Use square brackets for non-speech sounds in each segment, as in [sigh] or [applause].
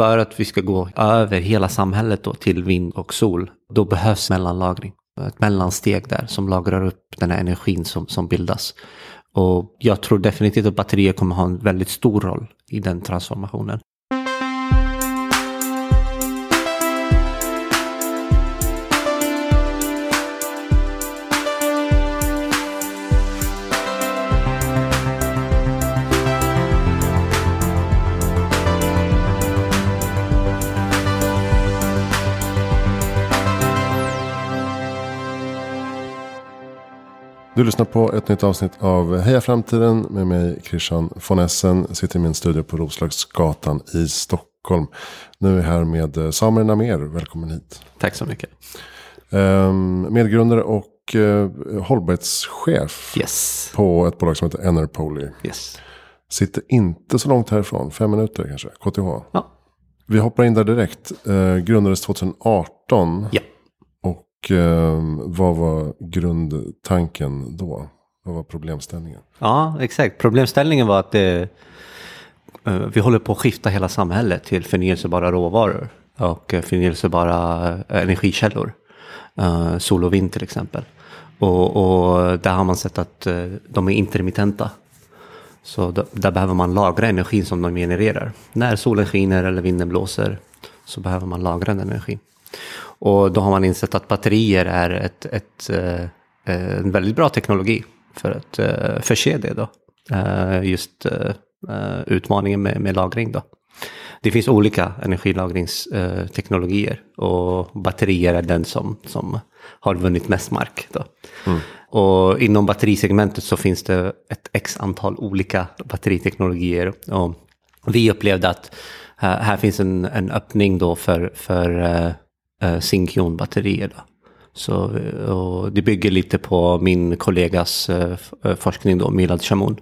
för att vi ska gå över hela samhället då till vind och sol, då behövs mellanlagring. Ett mellansteg där som lagrar upp den här energin som, som bildas. Och jag tror definitivt att batterier kommer ha en väldigt stor roll i den transformationen. Du lyssnar på ett nytt avsnitt av Heja Framtiden med mig Christian von Essen. Sitter i min studio på Roslagsgatan i Stockholm. Nu är jag här med eh, Samuel Namer. Välkommen hit. Tack så mycket. Um, medgrundare och uh, hållbarhetschef yes. på ett bolag som heter Enerpoly. Yes. Sitter inte så långt härifrån, fem minuter kanske, KTH. Ja. Vi hoppar in där direkt. Uh, grundades 2018. Ja. Och eh, vad var grundtanken då? Vad var problemställningen? Ja, exakt. Problemställningen var att det, eh, vi håller på att skifta hela samhället till förnyelsebara råvaror och eh, förnyelsebara eh, energikällor. Sol och vind till exempel. Och, och, där har man sett att de är intermittenta. Så då, där behöver man lagra energin som de genererar. När solen skiner eller vinden blåser så behöver man lagra den energin. Och då har man insett att batterier är ett, ett, eh, en väldigt bra teknologi för att uh, förse det då. Uh, just utmaningen med, med lagring då. Det finns olika energilagringsteknologier och batterier är den som, som har vunnit mest mark. Då. Mm. Och inom batterisegmentet så finns det ett x antal olika batteriteknologier. Och vi upplevde att här finns en, en öppning då för, för eh, zinkjonbatterier. Så, och det bygger lite på min kollegas eh, eh, forskning då, Milad Shamoun.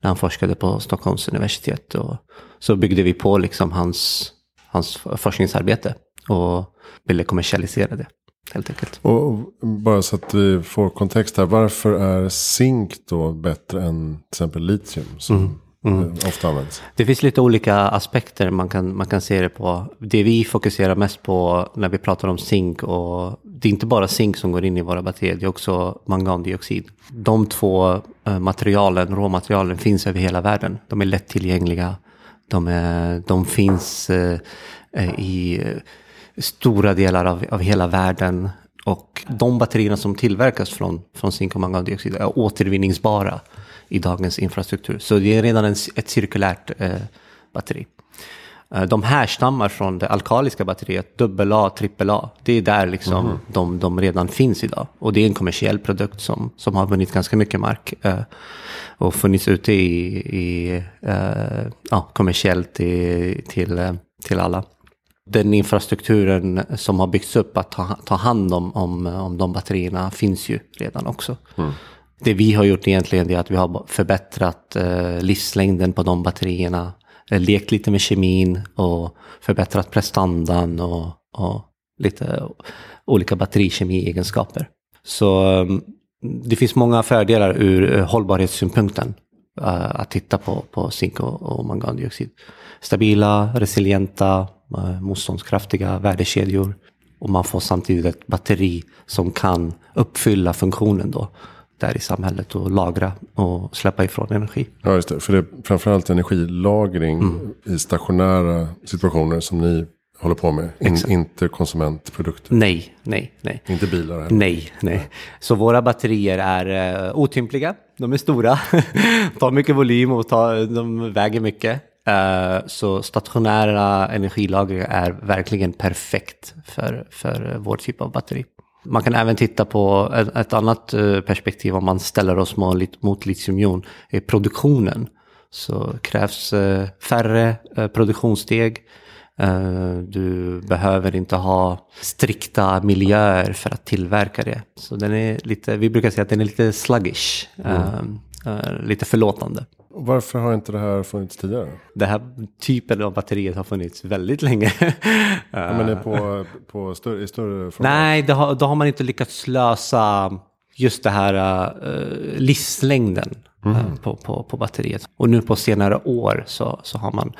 När han forskade på Stockholms universitet. Och, så byggde vi på liksom hans, hans forskningsarbete och ville kommersialisera det. Helt enkelt. Och bara så att vi får kontext här. Varför är zink då bättre än till exempel litium? Som mm. Mm. ofta används. Det finns lite olika aspekter man kan, man kan se det på. Det vi fokuserar mest på när vi pratar om zink och det är inte bara zink som går in i våra batterier, det är också mangandioxid. De två eh, materialen, råmaterialen finns över hela världen. De är lättillgängliga. De, är, de finns eh, eh, i stora delar av, av hela världen. Och de batterierna som tillverkas från, från zink och mangandioxid är återvinningsbara i dagens infrastruktur. Så det är redan en, ett cirkulärt eh, batteri. Eh, de härstammar från det alkaliska batteriet, AA, AAA. Det är där liksom mm. de, de redan finns idag. Och det är en kommersiell produkt som, som har vunnit ganska mycket mark. Eh, och funnits ute i, i eh, ja, kommersiellt i, till, eh, till alla. Den infrastrukturen som har byggts upp att ta, ta hand om, om, om de batterierna finns ju redan också. Mm. Det vi har gjort egentligen är att vi har förbättrat eh, livslängden på de batterierna. Lekt lite med kemin och förbättrat prestandan och, och lite olika batterikemiegenskaper. Så mm, det finns många fördelar ur eh, hållbarhetssynpunkten eh, att titta på, på zink och, och mangandioxid. Stabila, resilienta, motståndskraftiga värdekedjor. Och man får samtidigt ett batteri som kan uppfylla funktionen då där i samhället och lagra och släppa ifrån energi. Ja, just det. För det är framförallt energilagring mm. i stationära situationer som ni håller på med. In, inte konsumentprodukter. Nej, nej, nej. Inte bilar heller. Nej, nej. Så våra batterier är uh, otympliga. De är stora, [laughs] tar mycket volym och tar, de väger mycket. Uh, så stationära energilager är verkligen perfekt för, för vår typ av batteri. Man kan även titta på ett, annat eh, perspektiv om man ställer oss mot, mot litiumjon, är produktionen. Så krävs eh, färre eh, produktionssteg. Du behöver inte ha strikta miljöer för att tillverka det. Så den är lite, vi brukar säga att den är lite sluggish, mm. lite förlåtande. Varför har inte det här funnits tidigare? Den här typen av batterier har funnits väldigt länge. ja, men är på, på större, i större format? Nej, det har, då har man inte lyckats lösa just det här uh, livslängden mm. uh, på, på, på batteriet. Och nu på senare år så, så har man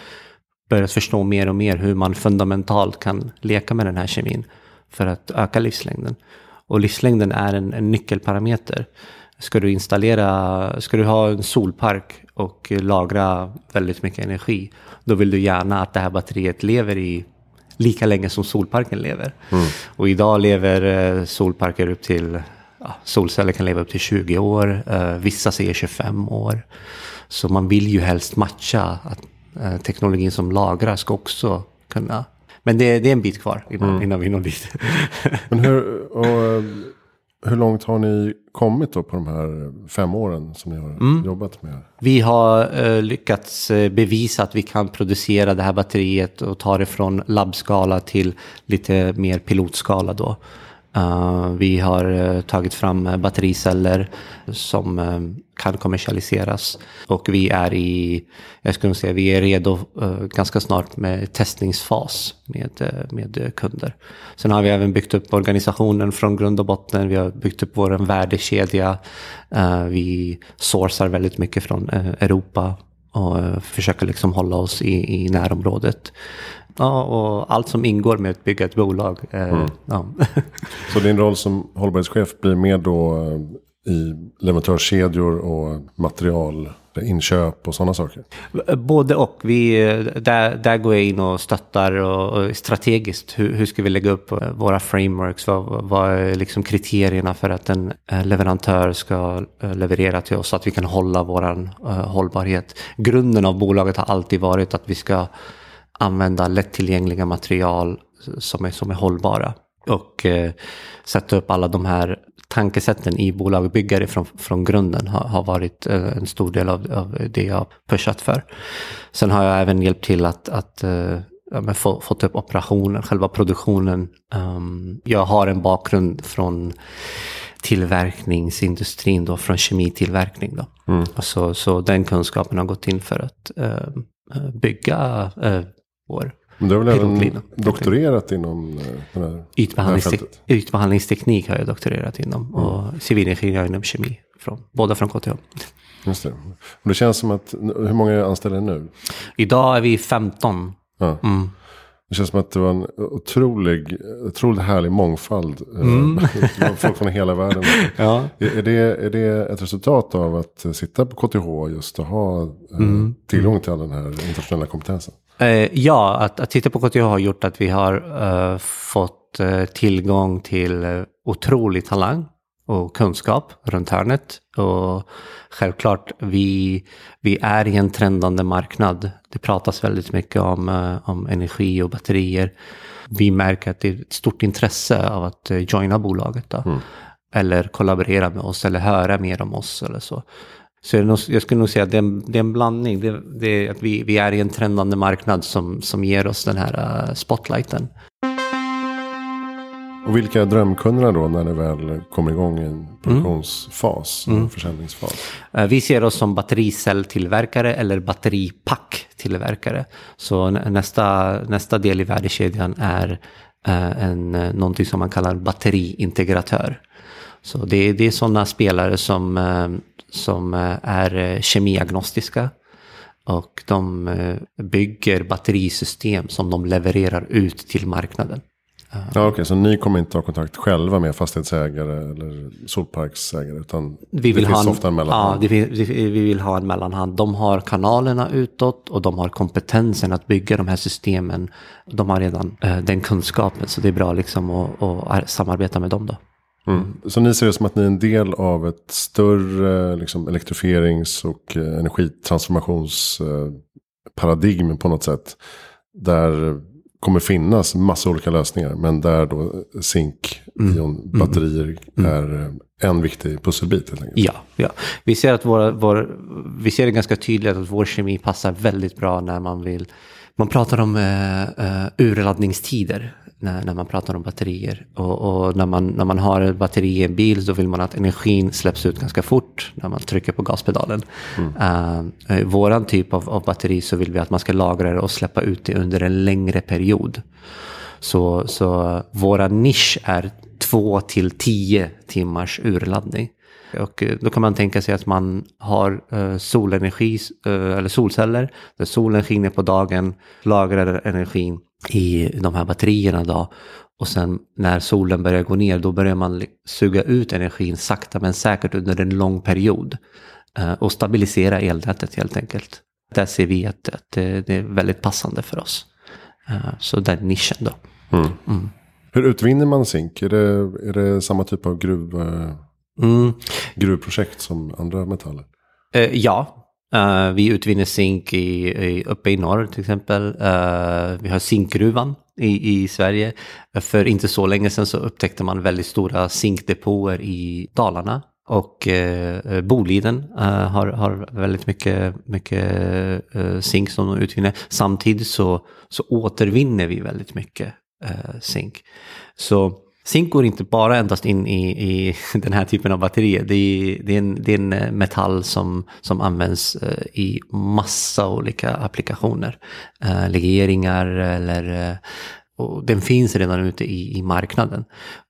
börjat förstå mer och mer hur man fundamentalt kan leka med den här kemin för att öka livslängden. Och livslängden är en, en nyckelparameter. Ska du installera, ska du ha en solpark och lagra väldigt mycket energi, då vill du gärna att det här batteriet lever i lika länge som solparken lever. Mm. Och idag lever eh, solparker upp till, ja, solceller kan leva upp till 20 år, uh, vissa säger 25 år. Så man vill ju helst matcha att uh, teknologin som lagrar ska också kunna men det, det, är en bit kvar innan, mm. innan vi når dit. Men hur, och, hur långt har ni kommit då på de här fem åren som ni har mm. jobbat med? Vi har uh, lyckats uh, bevisa att vi kan producera det här batteriet och ta det från labbskala till lite mer pilotskala då. Uh, vi har uh, tagit fram eh, battericeller som kan kommersialiseras. Och vi är i, jag skulle säga, vi är redo ganska snart med testningsfas med, med kunder. Sen har vi även byggt upp organisationen från grund och botten. Vi har byggt upp vår värdekedja. vi sourcar väldigt mycket från Europa och försöker liksom hålla oss i, i närområdet. Ja, och allt som ingår med att bygga ett bolag. Eh, mm. Ja. [laughs] Så din roll som hållbarhetschef blir mer då eh, i leverantörskedjor och material, inköp och sådana saker? Både och. Vi, där, där går jag in och stöttar och, och strategiskt. Hur, hur, ska vi lägga upp våra frameworks? Vad, vad är liksom kriterierna för att en eh, leverantör ska eh, leverera till oss? Så att vi kan hålla vår uh, eh, hållbarhet. Grunden av bolaget har alltid varit att vi ska använda lättillgängliga material som är, som är hållbara. Och eh, sätta upp alla de här tankesätten i bolag byggare från, från grunden har, har varit eh, en stor del av, av, det jag pushat för. Sen har jag även hjälpt till att, att eh, ja, få, fått upp operationen, själva produktionen. Um, jag har en bakgrund från tillverkningsindustrin då, från kemitillverkning då. Mm. Så, så den kunskapen har gått in för att uh, bygga uh, vår Men du har väl även doktorerat inom eh, den här, Ytbehandlingstek Ytbehandlingsteknik har jag doktorerat inom. Mm. Och civilingenjör inom kemi. Från, båda från KTH. Just det. Och det känns som att, hur många är anställda nu? Idag är vi 15. Ja. Mm. Det känns som att det var en otrolig, otroligt härlig mångfald. Eh, mm. folk från hela världen. [laughs] ja. är, det, är det ett resultat av att sitta på KTH just och ha eh, mm. tillgång till all den här internationella kompetensen? Eh, ja, att, att titta på KTH har gjort att vi har uh, fått uh, tillgång till otrolig talang och kunskap runt hörnet. Och självklart, vi, vi är i en trendande marknad. Det pratas väldigt mycket om, om energi och batterier. Vi märker att det är ett stort intresse av att joina bolaget. Då. Mm. Eller kollaborera med oss eller höra mer om oss eller så. Så jag skulle nog säga att det är en, det är en blandning. Det, det att vi, vi är i en trendande marknad som, som ger oss den här uh, spotlighten. Och vilka är drömkunderna då när det väl kommer igång i en produktionsfas, mm. en försäljningsfas? Uh, vi ser oss som battericelltillverkare eller batteripack-tillverkare. Så nästa, nästa del i värdekedjan är uh, en, någonting som man kallar batteriintegratör. Så det, det är sådana spelare som som eh, är eh, kemiagnostiska. Och de eh, bygger batterisystem som de levererar ut till marknaden. Ja, Okej, okay, så ni kommer inte ha kontakt själva med fastighetsägare eller solparksägare? Utan vi vill det finns ha en, ofta en mellanhand? Ja, vi, vi vill ha en mellanhand. De har kanalerna utåt och de har kompetensen att bygga de här systemen. De har redan eh, den kunskapen så det är bra liksom att, att samarbeta med dem då. Mm. Så ni ser det som att ni är en del av ett större liksom, elektrifierings och eh, energitransformationsparadigm på något sätt. Där kommer finnas massa olika lösningar. Men där då zink, mm. ion, batterier mm. är eh, en viktig pusselbit. Helt enkelt. Ja, ja, vi ser att våra, vår, vi ser det ganska tydligt att vår kemi passar väldigt bra när man vill man pratar om uh, uh, urladdningstider när, när man pratar om batterier. Och, och, när, man, när man har ett batteri i en bil så vill man att energin släpps ut ganska fort när man trycker på gaspedalen. Mm. Uh, våran typ av, av batteri så vill vi att man ska lagra det och släppa ut det under en längre period. Så, så våra nisch är två till tio timmars urladdning. Och då kan man tänka sig att man har solenergi eller solceller där solen skiner på dagen, lagrar energin i de här batterierna då. Och sen när solen börjar gå ner då börjar man suga ut energin sakta men säkert under en lång period. Och stabilisera elnätet helt enkelt. Där ser vi att, att det är väldigt passande för oss. Så den nischen då. Mm. Mm. Hur utvinner man zink? Är det, är det samma typ av gruv, mm. gruvprojekt som andra metaller? Uh, ja, uh, vi utvinner zink i, i, uppe i norr till exempel. Uh, vi har zinkgruvan i, i Sverige. För inte så länge sedan så upptäckte man väldigt stora zinkdepåer i Dalarna. Och eh, Boliden eh, har, har väldigt mycket, mycket eh, zink som de utvinner. Samtidigt så, så återvinner vi väldigt mycket eh, zink. Så zink går inte bara endast in i, i [laughs] den här typen av batterier. Det är, det är, en, det är en eh, metall som, som används eh, i massa olika applikationer. Eh, legeringar eller och den finns redan ute i, i marknaden.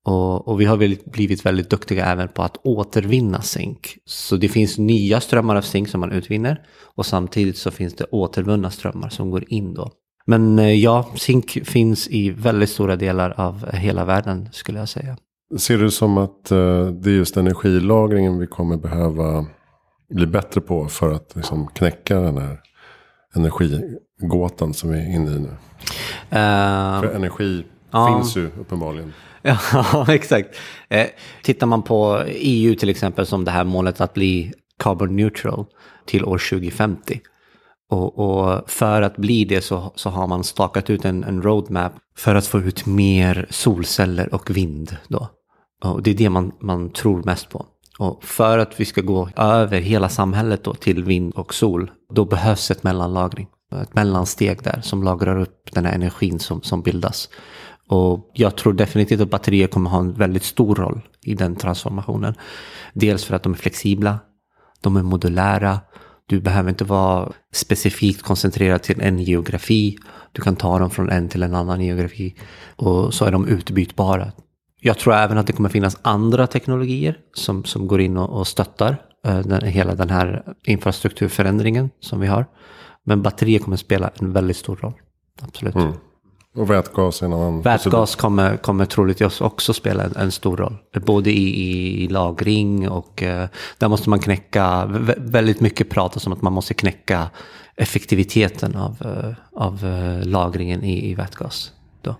Och, och vi har väldigt, blivit väldigt duktiga även på att återvinna zink. Så det finns nya strömmar av zink som man utvinner och samtidigt så finns det återvunna strömmar som går in då. Men eh, ja, zink finns i väldigt stora delar av hela världen skulle jag säga. Ser du som att uh, det är just energilagringen vi kommer behöva bli bättre på för att liksom, knäcka den här energigåtan som vi är inne i nu? Uh, för energi uh, finns ju uppenbarligen. [laughs] Ja, exakt. Eh, tittar man på EU till exempel som det här målet att bli carbon neutral till år 2050 och, och, för att bli det så, så har man stakat ut en, en, roadmap för att få ut mer solceller och vind. Då. Och det är det man, man tror mest på. Och för att vi ska gå över hela samhället då till vind och sol, då behövs ett mellanlagring. Ett mellansteg där som lagrar upp den här energin som, som bildas. Och jag tror definitivt att batterier kommer ha en väldigt stor roll i den transformationen. Dels för att de är flexibla, de är modulära, du behöver inte vara specifikt koncentrerad till en geografi. Du kan ta dem från en till en annan geografi och så är de utbytbara. Jag tror även att det kommer finnas andra teknologier som, som går in och, och stöttar uh, den, hela den här infrastrukturförändringen som vi har. Men batterier kommer spela en väldigt stor roll. Absolut. Mm. Och vätgas är en annan. Vätgas kommer, kommer troligtvis också spela en, en, stor roll. Både i, i lagring och eh, där måste man knäcka, väldigt mycket pratas om att man måste knäcka effektiviteten av, eh, av eh, lagringen i, i vätgas. Då.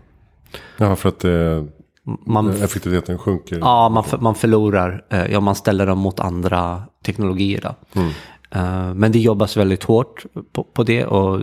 Ja, för att det, man, effektiviteten sjunker. Ja, man, man förlorar, eh, ja man ställer dem mot andra teknologier. Då. Mm. Eh, men det jobbas väldigt hårt på, på, det och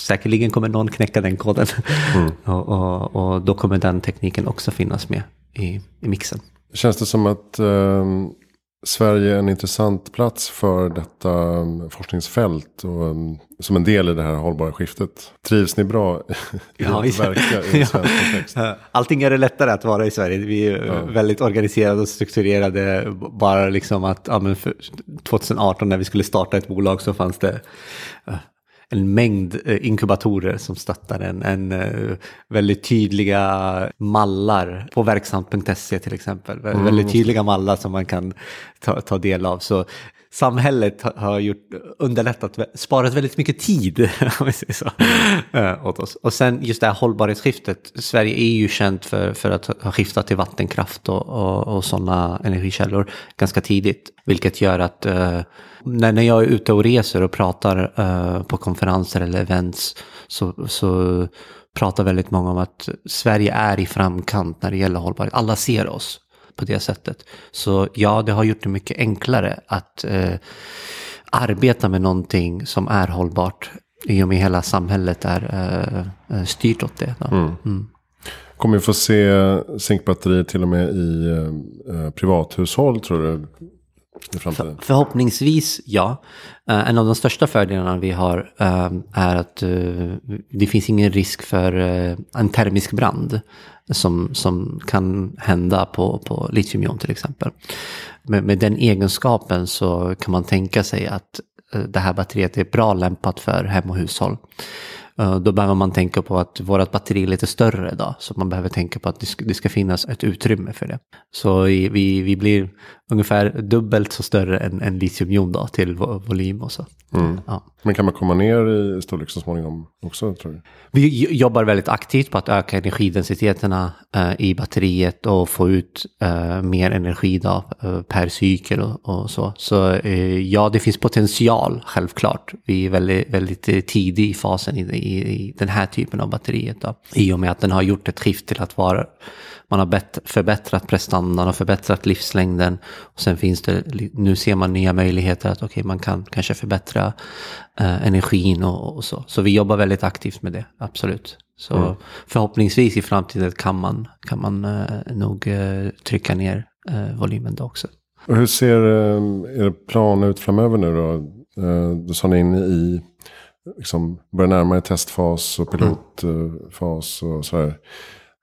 säkerligen kommer någon knäcka den koden. Mm. [laughs] och, och, och, då kommer den tekniken också finnas med i, i mixen. Känns det som att um, Sverige en intressant plats för detta um, forskningsfält och um, som en del i det här hållbara skiftet. Trivs ni bra [laughs] i ja, att verka i svensk kontext? Allting är det lättare att vara i Sverige. Vi är ja. väldigt organiserade och strukturerade. Bara liksom att ja, 2018 när vi skulle starta ett bolag så fanns det en mängd eh, inkubatorer som stöttar en, en eh, väldigt tydliga mallar på verksamt.se till exempel. Mm. Väldigt tydliga mallar som man kan ta, ta del av. Så samhället har gjort, underlättat, sparat väldigt mycket tid [laughs] om vi säger så, eh, åt oss. Och sen just det här hållbarhetsskiftet. Sverige är ju känt för, för att ha skiftat till vattenkraft och, och, och sådana energikällor ganska tidigt. Vilket gör att uh, när, när jag är ute och reser och pratar uh, på konferenser eller events så, så pratar väldigt många om att Sverige är i framkant när det gäller hållbarhet. Alla ser oss på det sättet. Så ja, det har gjort det mycket enklare att eh, arbeta med någonting som är hållbart i och med hela samhället är eh, eh styrt åt det. Mm. Mm. Kommer vi få se zinkbatterier till och med i eh, privathushåll tror du? För, förhoppningsvis ja. Uh, en av de största fördelarna vi har uh, är att uh, det finns ingen risk för en termisk brand som, som kan hända på, på litiumjon till exempel. Med, med den egenskapen så kan man tänka sig att det här batteriet är bra lämpat för hem och hushåll. Då behöver man tänka på att vårt batteri är lite större idag, så man behöver tänka på att det ska, det ska finnas ett utrymme för det. Så vi, vi blir ungefär dubbelt så större än, än litiumjon då till vo volym och så. Mm. Ja. Men kan man komma ner i storlek så småningom också tror du? Vi jobbar väldigt aktivt på att öka energidensiteterna uh, i batteriet och få ut uh, mer energi då, uh, per cykel och, och så. Så ja, det finns potential självklart. Vi är väldigt, väldigt tidig i fasen i, i, i den här typen av batteriet. Då. I och med att den har gjort ett skift till att vara man har förbättrat prestandan och förbättrat livslängden. Och sen finns det, nu ser man nya möjligheter att okay, man kan kanske förbättra eh, energin och, och, så. Så vi jobbar väldigt aktivt med det, absolut. Så mm. förhoppningsvis i framtiden kan man, kan man eh, nog eh, trycka ner eh, volymen då också. Och hur ser eh, er plan ut framöver nu då? Eh, du sa ni in i liksom börjar närma er testfas och mm. pilotfas och sådär.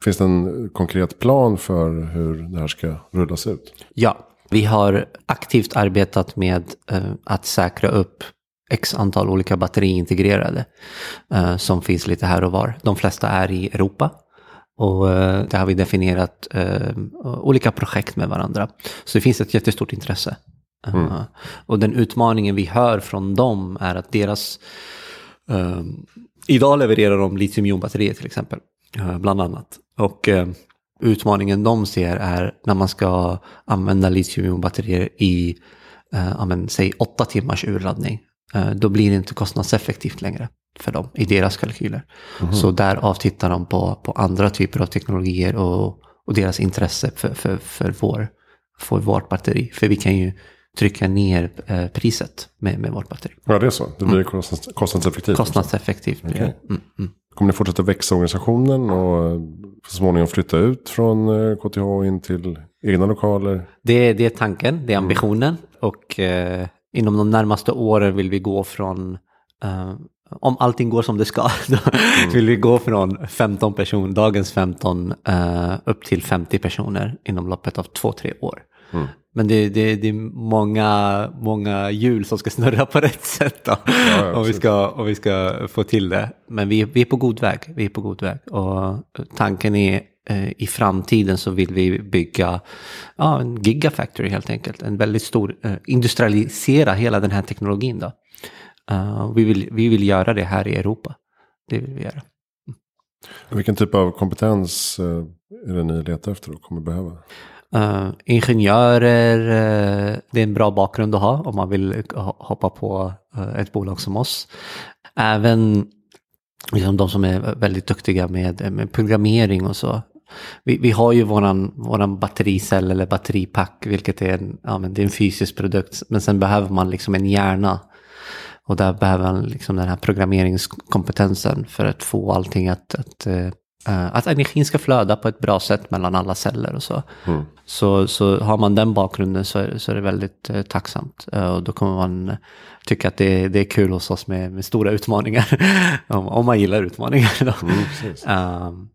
Finns det en konkret plan för hur det här ska rullas ut? Ja, vi har aktivt arbetat med eh, att säkra upp x antal olika batteriintegrerade eh, som finns lite här och var. De flesta är i Europa. Och eh, där har vi definierat olika projekt med varandra. Så det finns ett jättestort intresse. Mm. Och den utmaningen vi hör från dem är att deras... Idag levererar de litiumjonbatterier till exempel. Bland annat. Och utmaningen de ser är när man ska använda litiumjonbatterier i, eh, men, säg åtta timmars urladdning. Eh, då blir det inte kostnadseffektivt längre för dem i deras kalkyler. Mm. Så där avtittar de på, på andra typer av teknologier och, och deras intresse för, för, för, vår, för vårt batteri. För vi kan ju trycka ner eh, priset med, med vårt batteri. Ja, det är så. Det blir mm. kostnadseffektivt. Kostnadseffektivt. Okay. Mm, mm. Kommer ni fortsätta växa organisationen och så småningom flytta ut från KTH in till egna lokaler? Det, det är tanken, det är ambitionen. Mm. Och eh, inom de närmaste åren vill vi gå från eh, om allting går som det ska, [laughs] då mm. vill vi gå från 15 personer, dagens 15, uh, upp till 50 personer inom loppet av två, tre år. Mm. Men det, det, det är många, många hjul som ska snurra på rätt sätt då, ja, om, vi ska, om vi ska få till det. Men vi, vi är på god väg. Vi är på god väg. Och tanken är eh, i framtiden så vill vi bygga ja, en gigafactory helt enkelt. En väldigt stor, eh, industrialisera hela den här teknologin då. Uh, vi, vill, vi vill göra det här i Europa. Det vill vi göra. Mm. Vilken typ av kompetens uh, är det ni letar efter och kommer behöva? Uh, ingenjörer, uh, det är en bra bakgrund att ha om man vill hoppa på uh, ett bolag som oss. Även liksom, de som är väldigt duktiga med, med programmering och så. Vi, vi, har ju våran, våran battericell eller batteripack, vilket är en, ja, men det är en fysisk produkt. Men sen behöver man liksom en hjärna. Och där behöver man liksom den här programmeringskompetensen för att få allting att, att Uh, att energin ska flöda på ett bra sätt mellan alla celler och så. Mm. Så, så har man den bakgrunden så, är, så är det väldigt uh, tacksamt. Uh, och då kommer man tycka att det, det är kul hos oss med, med stora utmaningar. [laughs] om, om, man gillar utmaningar. Då. Mm,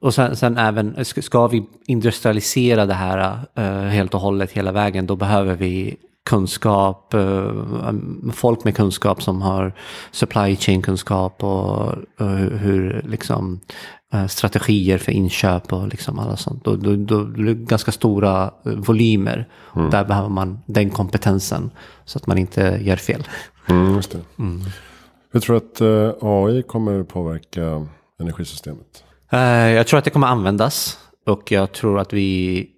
och sen, sen, även, ska vi industrialisera det här helt och hållet hela vägen, då behöver vi kunskap, folk med kunskap som har supply chain kunskap och hur liksom Eh, strategier för inköp och liksom alla sånt. Då, då, då blir det ganska stora eh, volymer. Mm. Där behöver man den kompetensen så att man inte gör fel. Mm, just det. Mm. Hur tror du att AI kommer påverka energisystemet? Jag tror att det kommer användas och jag tror att vi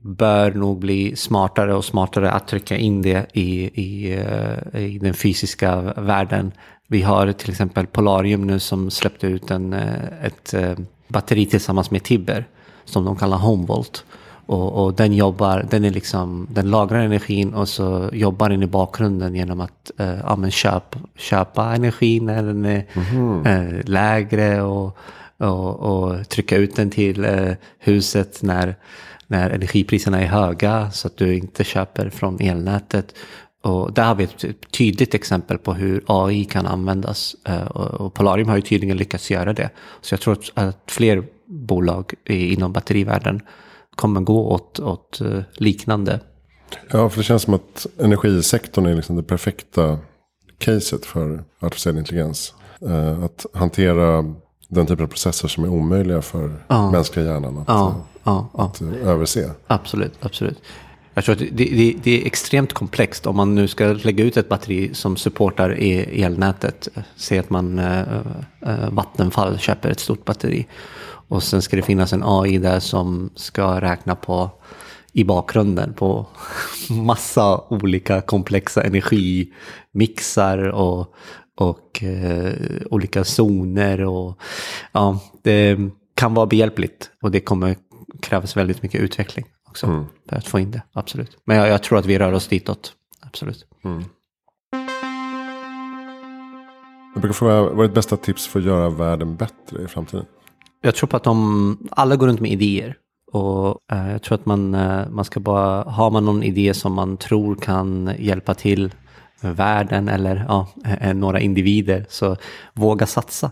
bör nog bli smartare och smartare att trycka in det i, i, i den fysiska världen vi har till exempel Polarium nu som släppte ut en, eh, ett eh, batteri tillsammans med Tibber som de kallar Homevolt. Och, och, den jobbar, den är liksom, den lagrar energin och så jobbar den i bakgrunden genom att eh, ja, köp, köpa energi när den är mm. eh, lägre och, och, och, trycka ut den till eh, huset när, när energipriserna är höga så att du inte köper från elnätet. Och där har vi ett tydligt exempel på hur AI kan användas. Eh, och Polarium har ju tydligen lyckats göra det. Så jag tror att fler bolag inom batterivärlden kommer gå åt, åt eh, liknande. Ja, för det känns som att energisektorn är liksom det perfekta caset för artificiell intelligens. Eh, att hantera den typen av processer som är omöjliga för ja. mänskliga hjärnan att, ja, ja, att överse. Absolut, absolut. Jag tror att det, det, det, är extremt komplext om man nu ska lägga ut ett batteri som supportar e, elnätet. Säg att man äh, Vattenfall köper ett stort batteri. Och sen ska det finnas en AI där som ska räkna på i bakgrunden på [laughs] massa olika komplexa energimixar och, och eh, olika zoner. Och, ja, det kan vara behjälpligt och det kommer krävas väldigt mycket utveckling också mm. för att få in det, absolut. Men jag, jag, tror att vi rör oss ditåt, absolut. Mm. Jag brukar fråga, vad är ditt bästa tips för att göra världen bättre i framtiden? Jag tror på att de, alla går runt med idéer. Och eh, jag tror att man, eh, man ska bara, har man någon idé som man tror kan hjälpa till världen eller ja, eh, några individer, så våga satsa.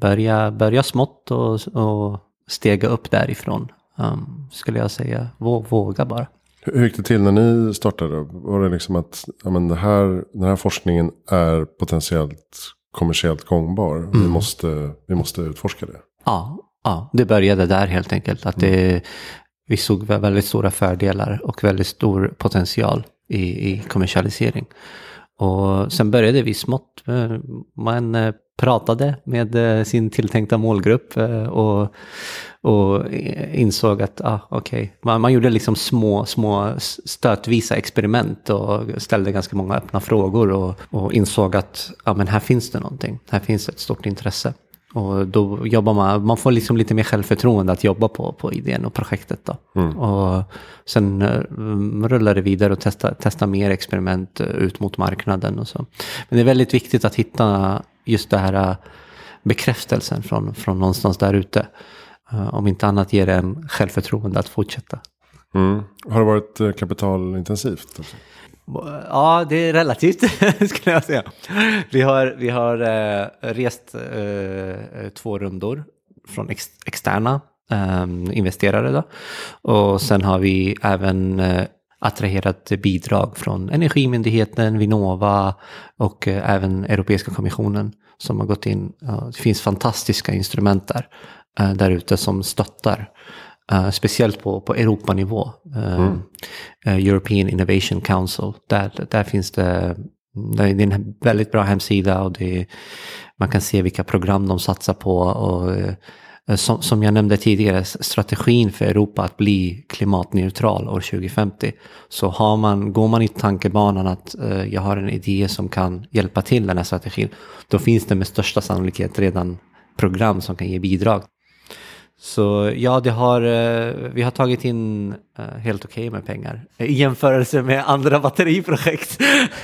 Börja, börja smått och, och stega upp därifrån, um, skulle jag säga. Våga bara. Hur gick det till när ni startade? Var det liksom att ja, men det här, den här forskningen är potentiellt kommersiellt gångbar? Mm. Vi, måste, vi måste utforska det. Ja, ja, det började där helt enkelt. Att det, mm. vi såg väldigt stora fördelar och väldigt stor potential i, i kommersialisering. Och sen började vi smått. Man eh, pratade med eh, sin tilltänkta målgrupp eh, och, och insåg att ah, okay. man, man gjorde liksom små, små stötvisa experiment och ställde ganska många öppna frågor och, och insåg att ah, men här finns det någonting. Här finns ett stort intresse. Och då jobbar man, man får liksom lite mer självförtroende att jobba på, på idén och projektet. Då. Mm. Och sen uh, rullar det vidare och testa, testa mer experiment uh, ut mot marknaden och så. Men det är väldigt viktigt att hitta just det här uh, bekräftelsen från, från någonstans där ute. Om inte annat ger det en självförtroende att fortsätta. Mm. Har det varit kapitalintensivt? Ja, det är relativt [laughs] skulle jag säga. Vi har, vi har eh, rest eh, två rundor från ex, externa eh, investerare. Då. Och sen har vi även eh, attraherat bidrag från Energimyndigheten, Vinnova och eh, även Europeiska kommissionen som har gått in. det finns fantastiska instrument där, eh, där ute som stöttar Uh, speciellt på, på Europanivå. Uh, mm. uh, European Innovation Council. Där, där finns det, det är en väldigt bra hemsida och det, man kan se vilka program de satsar på. Och, som, som jag nämnde tidigare, strategin för Europa att bli klimatneutral år 2050. Så har man, går man i tankebanan att jag har en idé som kan hjälpa till den här strategin, då finns det med största sannolikhet redan program som kan ge bidrag så ja, det har, eh, vi har tagit in eh, helt okej okay med pengar i jämförelse med andra [laughs] batteriprojekt.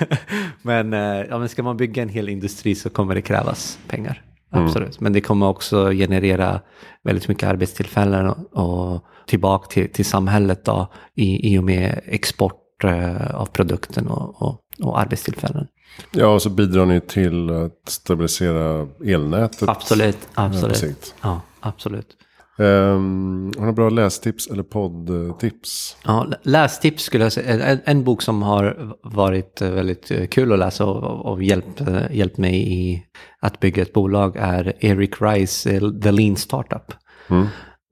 [laughs] men, eh, ja, men ska man bygga en hel industri så kommer det krävas pengar. Mm. Absolut. Men det kommer också generera väldigt mycket arbetstillfällen och, och tillbaka till, till samhället då, i, i och med export av produkten och, och, och arbetstillfällen. Ja, och så bidrar ni till att stabilisera elnätet. Absolut, absolut. Ja, absolut. Um, har du bra lästips eller poddtips? Ja, lästips skulle jag säga. En, en, bok som har varit väldigt kul att läsa och, och hjälpt, hjälpt mig i att bygga ett bolag är Eric Rice, eh, The Lean Startup. Mm.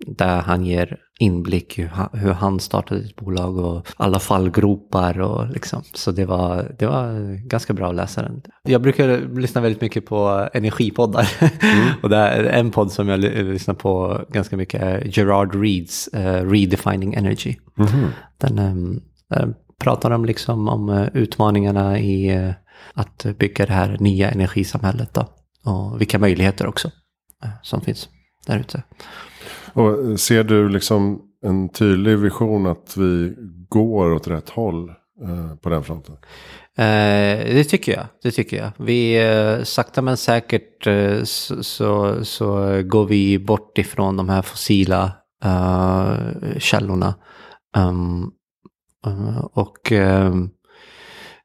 Där han ger inblick i hur han startade ett bolag och alla fallgropar och liksom. Så det var, det var ganska bra att läsa den. Jag brukar lyssna väldigt mycket på energipoddar. Mm. [laughs] och det är en podd som jag lyssnar på ganska mycket är Gerard Reeds uh, Redefining Energy. Mm. Den, um, pratar de liksom om uh, utmaningarna i uh, att bygga det här nya energisamhället då. Och vilka möjligheter också som finns där ute. Och ser du liksom en tydlig vision att vi går åt rätt håll eh, på den fronten? Eh, det tycker jag. Det tycker jag. Vi eh, sakta men säkert eh, så, så, så, går vi bort ifrån de här fossila eh, källorna. Um, och ehm,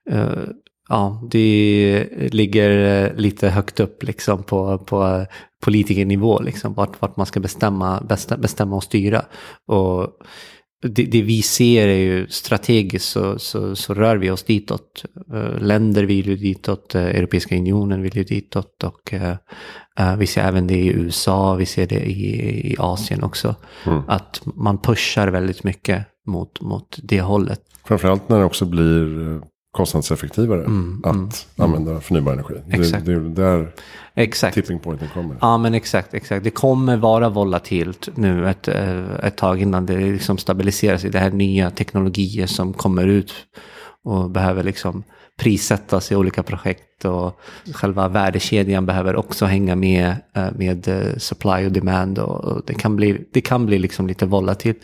eh, ja, det ligger lite högt upp liksom på, på politikernivå, liksom, vart, vart man ska bestämma, bestämma och styra. Och det, det, vi ser är ju strategiskt så, så, så, rör vi oss ditåt. Eh, länder vill ju ditåt, eh, Europeiska unionen vill ju ditåt och uh, vi ser även det i USA, vi ser det i, i Asien också. Mm. Att man pushar väldigt mycket mot, mot det hållet. Framförallt när det också blir kostnadseffektivare Mm, att mm, använda förnybar energi. Exakt. Det, det är där Exakt. tipping pointen kommer. Ja men exakt, exakt. Det kommer vara volatilt nu ett, eh, ett tag innan det liksom stabiliseras i det här nya teknologier som kommer ut och behöver liksom prissättas i olika projekt och själva värdekedjan behöver också hänga med eh, med eh, supply och demand och det kan bli, det kan bli liksom lite volatilt.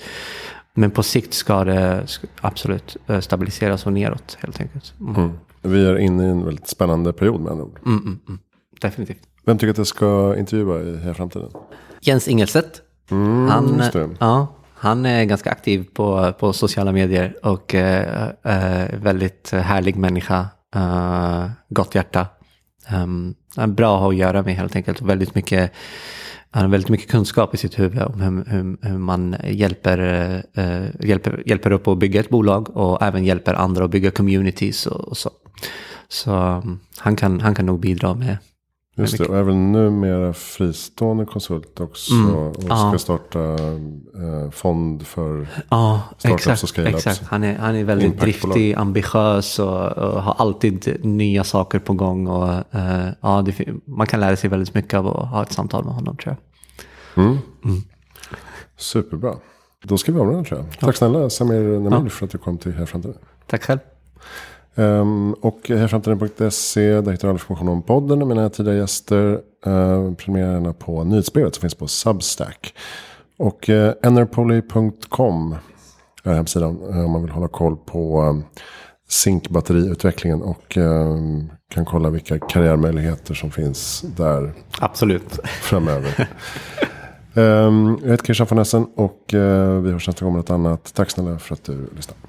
Men på sikt ska det absolut eh, stabiliseras och neråt helt enkelt. Mm. Mm. Vi är inne i en väldigt spännande period med andra ord. Mm, mm, mm. Definitivt. Vem tycker att jag ska intervjua i Heja Framtiden? Jens Ingelstedt. Mm, Han, ja, han är ganska aktiv på, på sociala medier och eh, eh, väldigt härlig människa. Eh, gott hjärta. Um, han är bra att göra med helt enkelt. Väldigt mycket, han har väldigt mycket kunskap i sitt huvud om hur, hur, hur man hjälper, eh, hjälper, hjälper upp att bygga ett bolag och även hjälper andra att bygga communities och, och så. Så mm, han, kan, han kan nog bidra med, Just det, och även numera fristående konsult också. Mm, Och ska ja. starta eh, fond för... Ja, Startups och scale-ups. exakt. Han, är, han är väldigt driftig, ambitiös och, och har alltid nya saker på gång. Och, eh, ja, det, man kan lära sig väldigt mycket av att ha ett samtal med honom tror jag. Mm. Superbra. Då ska vi avrunda tror jag. Tack snälla Samir Namir för att du kom till Heja Framtiden. Tack själv. Um, och hejaframtiden.se, där hittar du all information om podden och mina tidigare gäster. Uh, prenumerera på nyhetsbrevet som finns på Substack. Och uh, enerpoly.com är hemsidan eh, om man vill hålla koll på um, zinkbatteriutvecklingen och um, kan kolla vilka karriärmöjligheter som finns där Absolut. framöver. um, jag heter Christian von Essen och uh, vi hörs nästa gång med något annat. Tack snälla för att du lyssnade.